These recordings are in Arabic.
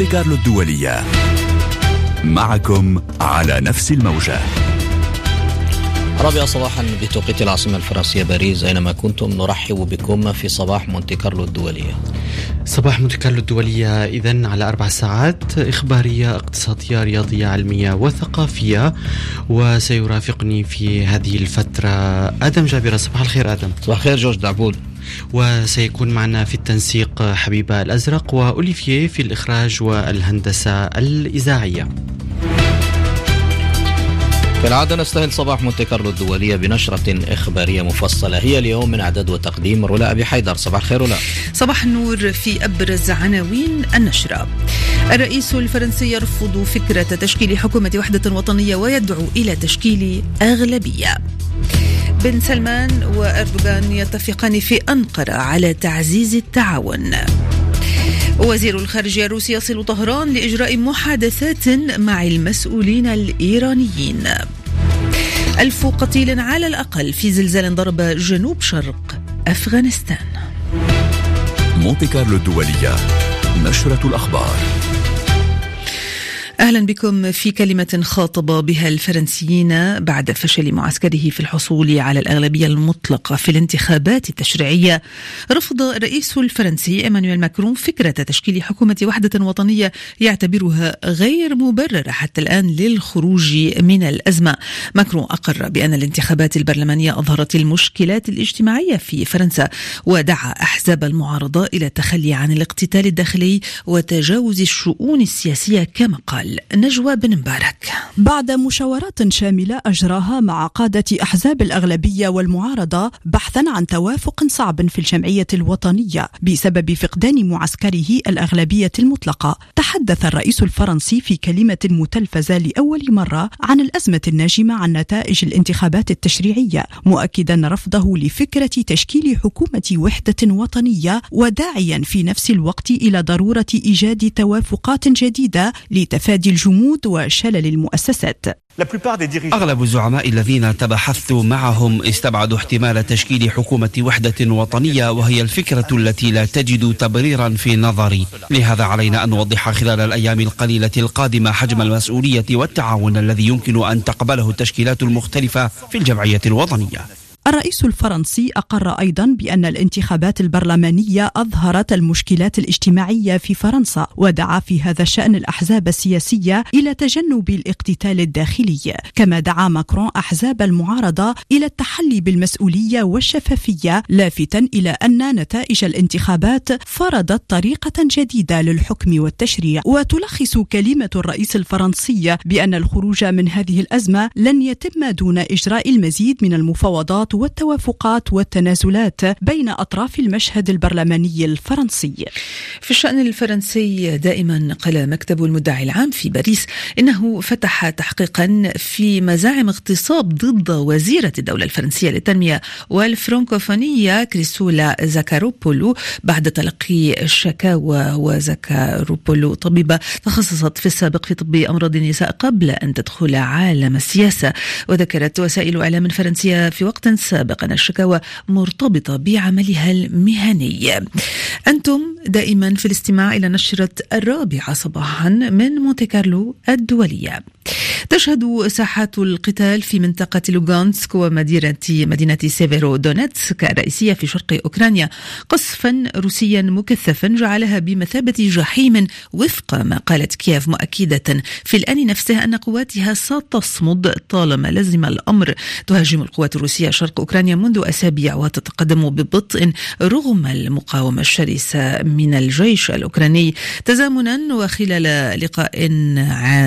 مونتي كارلو الدولية. معكم على نفس الموجة. رابعة صباحا بتوقيت العاصمة الفرنسية باريس أينما كنتم نرحب بكم في صباح مونتي كارلو الدولية. صباح مونتي كارلو الدولية. إذا على أربع ساعات إخبارية اقتصادية رياضية علمية وثقافية. وسيرافقني في هذه الفترة آدم جابرة صباح الخير آدم. صباح الخير جورج دعبول. وسيكون معنا في التنسيق حبيبة الأزرق وأوليفييه في الإخراج والهندسة الإذاعية. كالعادة نستهل صباح مونتي كارلو الدولية بنشرة إخبارية مفصلة. هي اليوم من إعداد وتقديم رولا أبي حيدر. صباح الخير رولا صباح النور في أبرز عناوين النشرة. الرئيس الفرنسي يرفض فكرة تشكيل حكومة وحدة وطنية ويدعو إلى تشكيل أغلبية. بن سلمان وأردوغان يتفقان في أنقرة على تعزيز التعاون. وزير الخارجية الروسي يصل طهران لإجراء محادثات مع المسؤولين الإيرانيين. ألف قتيل على الأقل في زلزال ضرب جنوب شرق أفغانستان. مونتي كارلو الدولية نشرة الأخبار. أهلا بكم في كلمة خاطب بها الفرنسيين بعد فشل معسكره في الحصول على الأغلبية المطلقة في الانتخابات التشريعية. رفض الرئيس الفرنسي إيمانويل ماكرون فكرة تشكيل حكومة وحدة وطنية يعتبرها غير مبررة حتى الآن للخروج من الأزمة. ماكرون أقر بأن الانتخابات البرلمانية أظهرت المشكلات الاجتماعية في فرنسا ودعا أحزاب المعارضة إلى التخلي عن الاقتتال الداخلي وتجاوز الشؤون السياسية كما قال. نجوى بن مبارك. بعد مشاورات شاملة أجراها مع قادة أحزاب الأغلبية والمعارضة بحثا عن توافق صعب في الجمعية الوطنية بسبب فقدان معسكره الأغلبية المطلقة. تحدث الرئيس الفرنسي في كلمة متلفزة لأول مرة عن الأزمة الناجمة عن نتائج الانتخابات التشريعية مؤكدا رفضه لفكرة تشكيل حكومة وحدة وطنية وداعيا في نفس الوقت إلى ضرورة إيجاد توافقات جديدة لتفادي تفادي الجمود وشلل المؤسسات. أغلب الزعماء الذين تبحثت معهم استبعدوا احتمال تشكيل حكومة وحدة وطنية وهي الفكرة التي لا تجد تبريرا في نظري. لهذا علينا أن نوضح خلال الأيام القليلة القادمة حجم المسؤولية والتعاون الذي يمكن أن تقبله التشكيلات المختلفة في الجمعية الوطنية. الرئيس الفرنسي أقر أيضا بأن الانتخابات البرلمانية أظهرت المشكلات الاجتماعية في فرنسا ودعا في هذا الشأن الأحزاب السياسية إلى تجنب الاقتتال الداخلي. كما دعا ماكرون أحزاب المعارضة إلى التحلي بالمسؤولية والشفافية لافتا إلى أن نتائج الانتخابات فرضت طريقة جديدة للحكم والتشريع. وتلخص كلمة الرئيس الفرنسي بأن الخروج من هذه الأزمة لن يتم دون إجراء المزيد من المفاوضات والتوافقات والتنازلات بين أطراف المشهد البرلماني الفرنسي. في الشأن الفرنسي دائما قال مكتب المدعي العام في باريس إنه فتح تحقيقا في مزاعم اغتصاب ضد وزيرة الدولة الفرنسية للتنمية والفرنكوفونية كريسولا زاكاروبولو بعد تلقي الشكاوى وزاكاروبولو طبيبة تخصصت في السابق في طب أمراض النساء قبل أن تدخل عالم السياسة. وذكرت وسائل إعلام فرنسية في وقت سابقا الشكاوى مرتبطة بعملها المهني. أنتم دائما في الاستماع إلى نشرة الرابعة صباحا من مونتي كارلو الدولية. تشهد ساحات القتال في منطقة لوغانسك ومدينة مدينة سيفيرو دونيتسك الرئيسية في شرق أوكرانيا. قصفا روسيا مكثفا جعلها بمثابة جحيم وفق ما قالت كييف مؤكدة في الآن نفسه أن قواتها ستصمد طالما لزم الأمر. تهاجم القوات الروسية شرق أوكرانيا منذ أسابيع وتتقدم ببطء رغم المقاومة الشرسة من الجيش الأوكراني. تزامنا وخلال لقاء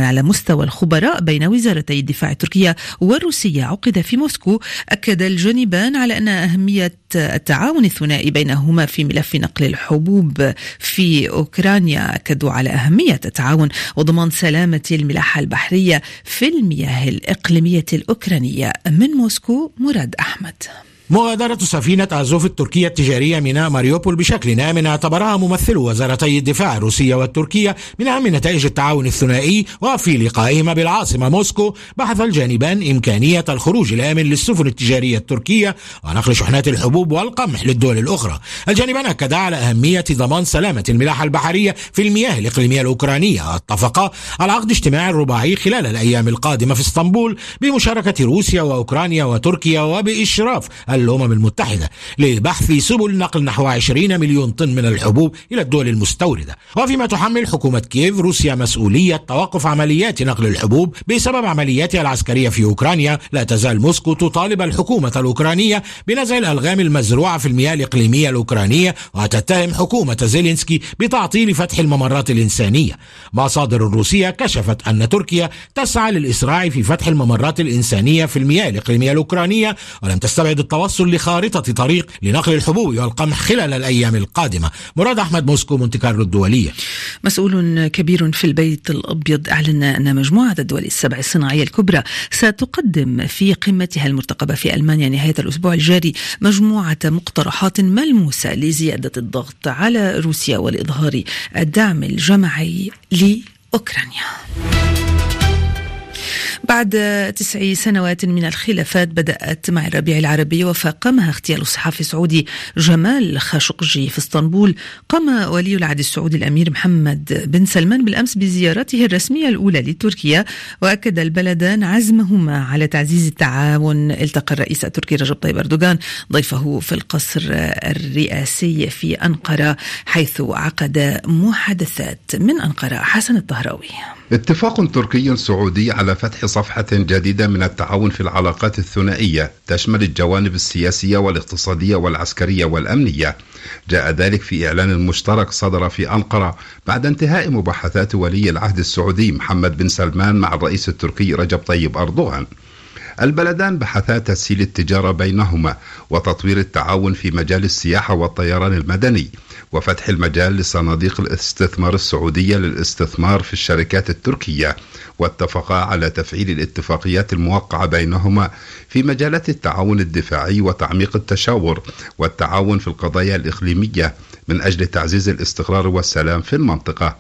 على مستوى الخبراء بين وزارتي الدفاع التركية والروسية. عقد في موسكو. أكد الجانبان على أن أهمية التعاون الثنائي بينهما في ملف نقل الحبوب في أوكرانيا. أكدوا على أهمية التعاون وضمان سلامة الملاحة البحرية في المياه الإقليمية الأوكرانية. من موسكو مراد أحمد. مغادرة سفينة أزوف التركية التجارية ميناء ماريوبول بشكل آمن اعتبرها ممثل وزارتي الدفاع الروسية والتركية من أهم نتائج التعاون الثنائي وفي لقائهما بالعاصمة موسكو بحث الجانبان إمكانية الخروج الآمن للسفن التجارية التركية ونقل شحنات الحبوب والقمح للدول الأخرى. الجانبان أكدا على أهمية ضمان سلامة الملاحة البحرية في المياه الإقليمية الأوكرانية واتفقا على عقد اجتماع رباعي خلال الأيام القادمة في إسطنبول بمشاركة روسيا وأوكرانيا وتركيا وبإشراف الأمم المتحدة لبحث سبل نقل نحو 20 مليون طن من الحبوب إلى الدول المستوردة. وفيما تحمل حكومة كييف روسيا مسؤولية توقف عمليات نقل الحبوب بسبب عملياتها العسكرية في أوكرانيا. لا تزال موسكو تطالب الحكومة الأوكرانية بنزع الألغام المزروعة في المياه الإقليمية الأوكرانية وتتهم حكومة زيلينسكي بتعطيل فتح الممرات الإنسانية. مصادر روسية كشفت أن تركيا تسعى للإسراع في فتح الممرات الإنسانية في المياه الإقليمية الأوكرانية ولم تستبعد التوصل لخارطة طريق لنقل الحبوب والقمح خلال الأيام القادمة. مراد أحمد موسكو مونتي كارلو الدولية. مسؤول كبير في البيت الأبيض أعلن أن مجموعة الدول السبع الصناعية الكبرى ستقدم في قمتها المرتقبة في ألمانيا نهاية الأسبوع الجاري مجموعة مقترحات ملموسة لزيادة الضغط على روسيا والإظهار الدعم الجماعي لأوكرانيا. بعد تسع سنوات من الخلافات بدأت مع الربيع العربي وفاقمها اغتيال الصحفي السعودي جمال خاشقجي في اسطنبول. قام ولي العهد السعودي الأمير محمد بن سلمان بالأمس بزيارته الرسمية الأولى لتركيا وأكد البلدان عزمهما على تعزيز التعاون. التقى الرئيس التركي رجب طيب أردوغان ضيفه في القصر الرئاسي في أنقرة حيث عقد محادثات من أنقرة. حسن الطهراوي. اتفاق تركي سعودي على فتح صفحة جديدة من التعاون في العلاقات الثنائية تشمل الجوانب السياسية والاقتصادية والعسكرية والأمنية. جاء ذلك في إعلان مشترك صدر في أنقرة بعد انتهاء مباحثات ولي العهد السعودي محمد بن سلمان مع الرئيس التركي رجب طيب أردوغان. البلدان بحثا تسهيل التجارة بينهما وتطوير التعاون في مجال السياحة والطيران المدني. وفتح المجال لصناديق الاستثمار السعودية للاستثمار في الشركات التركية واتفقا على تفعيل الاتفاقيات الموقعة بينهما في مجالات التعاون الدفاعي وتعميق التشاور والتعاون في القضايا الإقليمية من أجل تعزيز الاستقرار والسلام في المنطقة.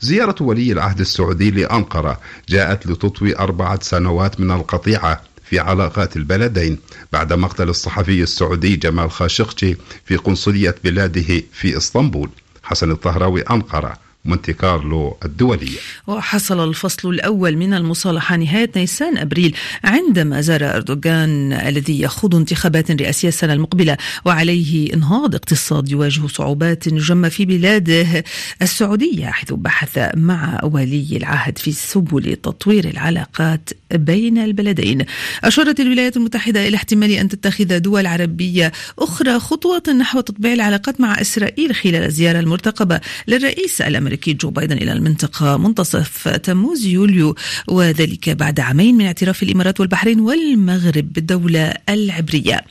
زيارة ولي العهد السعودي لأنقرة جاءت لتطوي أربعة سنوات من القطيعة. في علاقات البلدين بعد مقتل الصحفي السعودي جمال خاشقجي في قنصلية بلاده في إسطنبول. حسن الطهراوي أنقرة. مونتي كارلو الدولية. وحصل الفصل الأول من المصالحة نهاية نيسان أبريل عندما زار أردوغان الذي يخوض انتخابات رئاسية السنة المقبلة وعليه إنهاض اقتصاد يواجه صعوبات جمة في بلاده السعودية حيث بحث مع ولي العهد في سبل تطوير العلاقات بين البلدين. أشارت الولايات المتحدة إلى احتمال أن تتخذ دول عربية أخرى خطوة نحو تطبيع العلاقات مع إسرائيل خلال الزيارة المرتقبة للرئيس الأمريكي. الأمريكي جو بايدن إلى المنطقة منتصف تموز يوليو وذلك بعد عامين من اعتراف الإمارات والبحرين والمغرب بالدولة العبرية.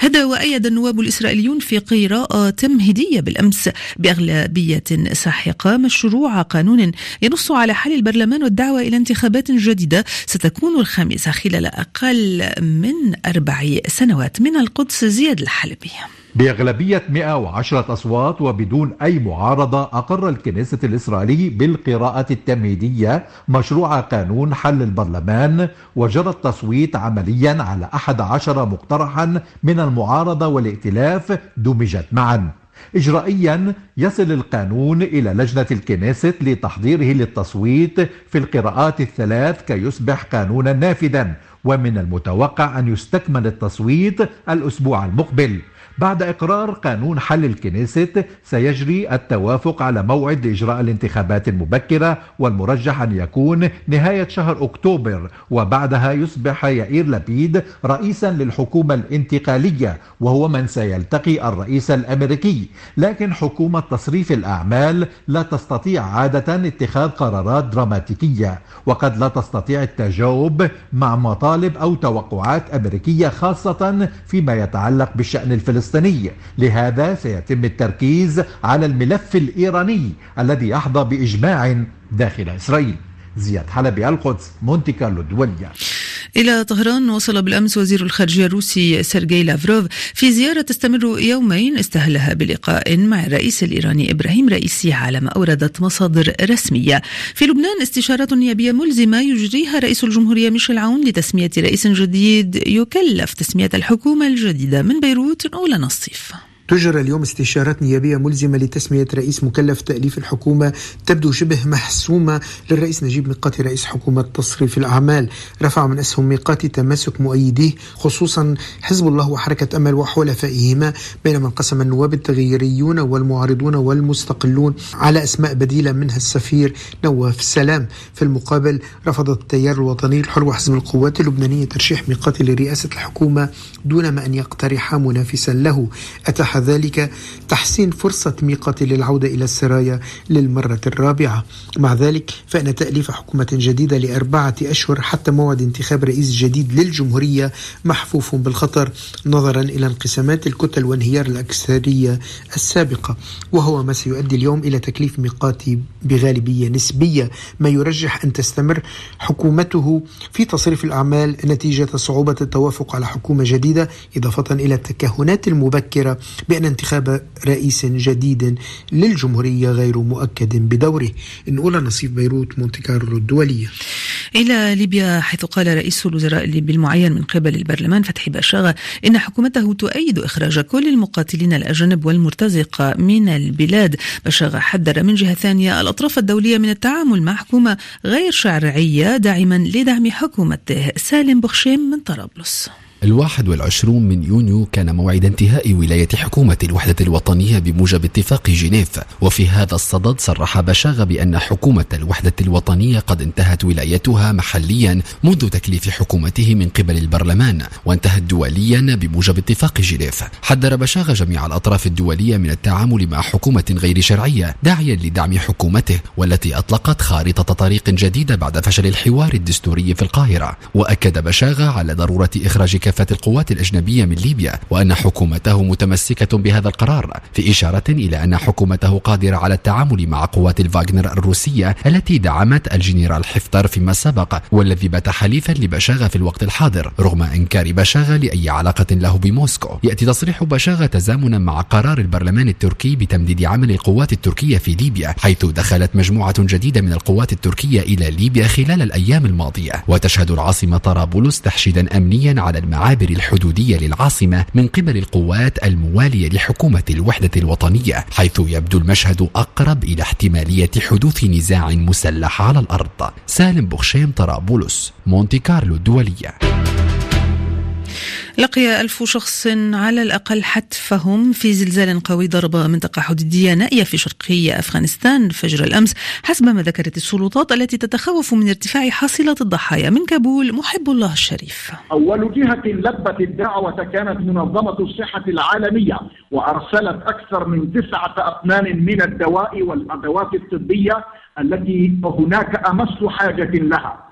هذا وأيد النواب الإسرائيليون في قراءة تمهيدية بالأمس بأغلبية ساحقة مشروع قانون ينص على حل البرلمان والدعوة إلى انتخابات جديدة ستكون الخامسة خلال أقل من أربع سنوات. من القدس زياد الحلبي. بأغلبية 110 أصوات وبدون أي معارضة أقر الكنيسة الإسرائيلي بالقراءة التمهيدية مشروع قانون حل البرلمان وجرى التصويت عمليا على 11 مقترحا من المعارضة والائتلاف دمجت معا. إجرائيا يصل القانون إلى لجنة الكنيست لتحضيره للتصويت في القراءات الثلاث كي يصبح قانونا نافذا. ومن المتوقع أن يستكمل التصويت الأسبوع المقبل. بعد إقرار قانون حل الكنيست سيجري التوافق على موعد إجراء الانتخابات المبكرة والمرجح أن يكون نهاية شهر أكتوبر وبعدها يصبح يائير لبيد رئيسا للحكومة الانتقالية وهو من سيلتقي الرئيس الأمريكي. لكن حكومة تصريف الأعمال لا تستطيع عادة اتخاذ قرارات دراماتيكية وقد لا تستطيع التجاوب مع مطالب أو توقعات أمريكية خاصة فيما يتعلق بالشأن الفلسطيني. الفلسطيني لهذا سيتم التركيز على الملف الإيراني الذي يحظى بإجماع داخل إسرائيل. زياد حلبي القدس مونتي كارلو الدولية إلى طهران وصل بالأمس وزير الخارجية الروسي سيرجي لافروف في زيارة تستمر يومين استهلها بلقاء مع الرئيس الإيراني إبراهيم رئيسي على ما أوردت مصادر رسمية. في لبنان استشارات نيابية ملزمة يجريها رئيس الجمهورية ميشيل عون لتسمية رئيس جديد يكلف تسمية الحكومة الجديدة من بيروت. أولى نصيف. تجرى اليوم استشارات نيابية ملزمة لتسمية رئيس مكلف تأليف الحكومة تبدو شبه محسومة للرئيس نجيب ميقاتي رئيس حكومة تصريف الأعمال. رفع من أسهم ميقاتي تمسك مؤيديه خصوصا حزب الله وحركة أمل وحلفائهما بينما انقسم النواب التغييريون والمعارضون والمستقلون على أسماء بديلة منها السفير نواف سلام. في المقابل رفض التيار الوطني الحر وحزب القوات اللبنانية ترشيح ميقاتي لرئاسة الحكومة دون ما أن يقترح منافسا له. ذلك تحسين فرصة ميقات للعودة إلى السرايا للمرة الرابعة. مع ذلك فإن تأليف حكومة جديدة لأربعة أشهر حتى موعد انتخاب رئيس جديد للجمهورية محفوف بالخطر نظرا إلى انقسامات الكتل وانهيار الأكثرية السابقة. وهو ما سيؤدي اليوم إلى تكليف ميقاتي بغالبية نسبية. ما يرجح أن تستمر حكومته في تصريف الأعمال نتيجة صعوبة التوافق على حكومة جديدة إضافة إلى التكهنات المبكرة بأن انتخاب رئيس جديد للجمهورية غير مؤكد بدوره. إن أولى نصيب بيروت مونتي كارلو الدولية. إلى ليبيا حيث قال رئيس الوزراء الليبي المعين من قبل البرلمان فتحي بشاغة إن حكومته تؤيد إخراج كل المقاتلين الأجانب والمرتزقة من البلاد. بشاغة حذر من جهة ثانية الأطراف الدولية من التعامل مع حكومة غير شرعية داعما لدعم حكومته سالم بخشيم من طرابلس. الواحد والعشرون من يونيو كان موعد انتهاء ولاية حكومة الوحدة الوطنية بموجب اتفاق جنيف. وفي هذا الصدد صرح بشاغ بأن حكومة الوحدة الوطنية قد انتهت ولايتها محليا منذ تكليف حكومته من قبل البرلمان وانتهت دوليا بموجب اتفاق جنيف. حذر بشاغ جميع الأطراف الدولية من التعامل مع حكومة غير شرعية داعيا لدعم حكومته والتي أطلقت خارطة طريق جديدة بعد فشل الحوار الدستوري في القاهرة. وأكد بشاغ على ضرورة إخراج كافة القوات الأجنبية من ليبيا وأن حكومته متمسكة بهذا القرار في إشارة إلى أن حكومته قادرة على التعامل مع قوات الفاغنر الروسية التي دعمت الجنرال حفتر فيما سبق والذي بات حليفا لبشاغة في الوقت الحاضر رغم إنكار بشاغة لأي علاقة له بموسكو. يأتي تصريح بشاغة تزامنا مع قرار البرلمان التركي بتمديد عمل القوات التركية في ليبيا حيث دخلت مجموعة جديدة من القوات التركية إلى ليبيا خلال الأيام الماضية. وتشهد العاصمة طرابلس تحشيدا أمنيا على المعابر الحدودية للعاصمة من قبل القوات الموالية لحكومة الوحدة الوطنية حيث يبدو المشهد أقرب إلى احتمالية حدوث نزاع مسلح على الأرض. سالم بخشيم طرابلس مونتي كارلو الدولية. لقي ألف شخص على الأقل حتفهم في زلزال قوي ضرب منطقة حدودية نائية في شرقي أفغانستان فجر الأمس حسب ما ذكرت السلطات التي تتخوف من ارتفاع حاصلة الضحايا من كابول محب الله الشريف. أول جهة لبت الدعوة كانت منظمة الصحة العالمية وأرسلت أكثر من تسعة أطنان من الدواء والأدوات الطبية التي هناك أمس حاجة لها.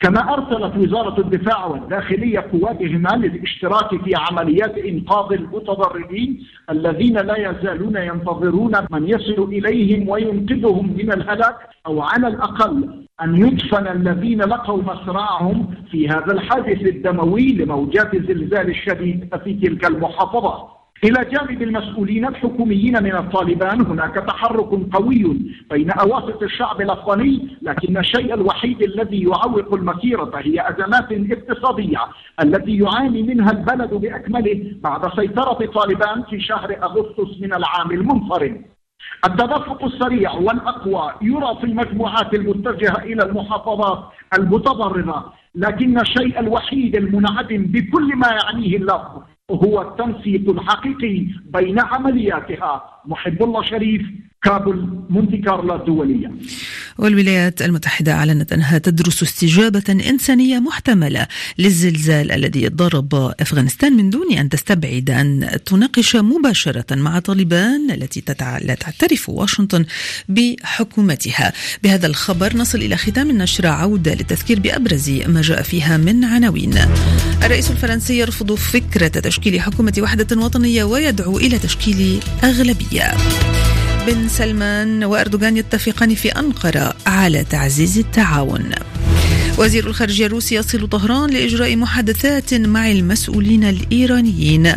كما أرسلت وزارة الدفاع والداخلية قواتهما للاشتراك في عمليات إنقاذ المتضررين الذين لا يزالون ينتظرون من يصل إليهم وينقذهم من الهلاك أو على الأقل أن يدفن الذين لقوا مصرعهم في هذا الحادث الدموي لموجات الزلزال الشديد في تلك المحافظات. إلى جانب المسؤولين الحكوميين من الطالبان. هناك تحرك قوي بين أواسط الشعب الأفغاني لكن الشيء الوحيد الذي يعوق المسيرة هي أزمات اقتصادية التي يعاني منها البلد بأكمله بعد سيطرة طالبان في شهر أغسطس من العام المنصرم التدفق السريع والأقوى يرى في المجموعات المتجهة إلى المحافظات المتضررة لكن الشيء الوحيد المنعدم بكل ما يعنيه اللفظ هو التنسيق الحقيقي بين عملياتها. محب الله شريف كابل مونتي كارلا الدولية. والولايات المتحدة أعلنت أنها تدرس استجابة إنسانية محتملة للزلزال الذي ضرب أفغانستان من دون أن تستبعد أن تناقش مباشرة مع طالبان التي. لا تعترف واشنطن بحكومتها. بهذا الخبر نصل إلى ختام النشرة عودة للتذكير بأبرز ما جاء فيها من عناوين. الرئيس الفرنسي يرفض فكرة تشكيل حكومة وحدة وطنية ويدعو إلى تشكيل أغلبية. بن سلمان وأردوغان يتفقان في أنقرة على تعزيز التعاون. وزير الخارجية الروسي يصل طهران لإجراء محادثات مع المسؤولين الإيرانيين.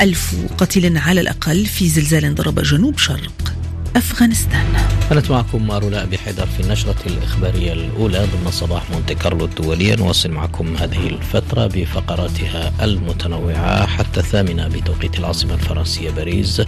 ألف قتيل على الأقل في زلزال ضرب جنوب شرق أفغانستان. كانت معكم رولاء بحيدر في النشرة الإخبارية الأولى ضمن صباح مونتي كارلو الدولية. نواصل معكم هذه الفترة بفقراتها المتنوعة حتى الثامنة بتوقيت العاصمة الفرنسية باريس.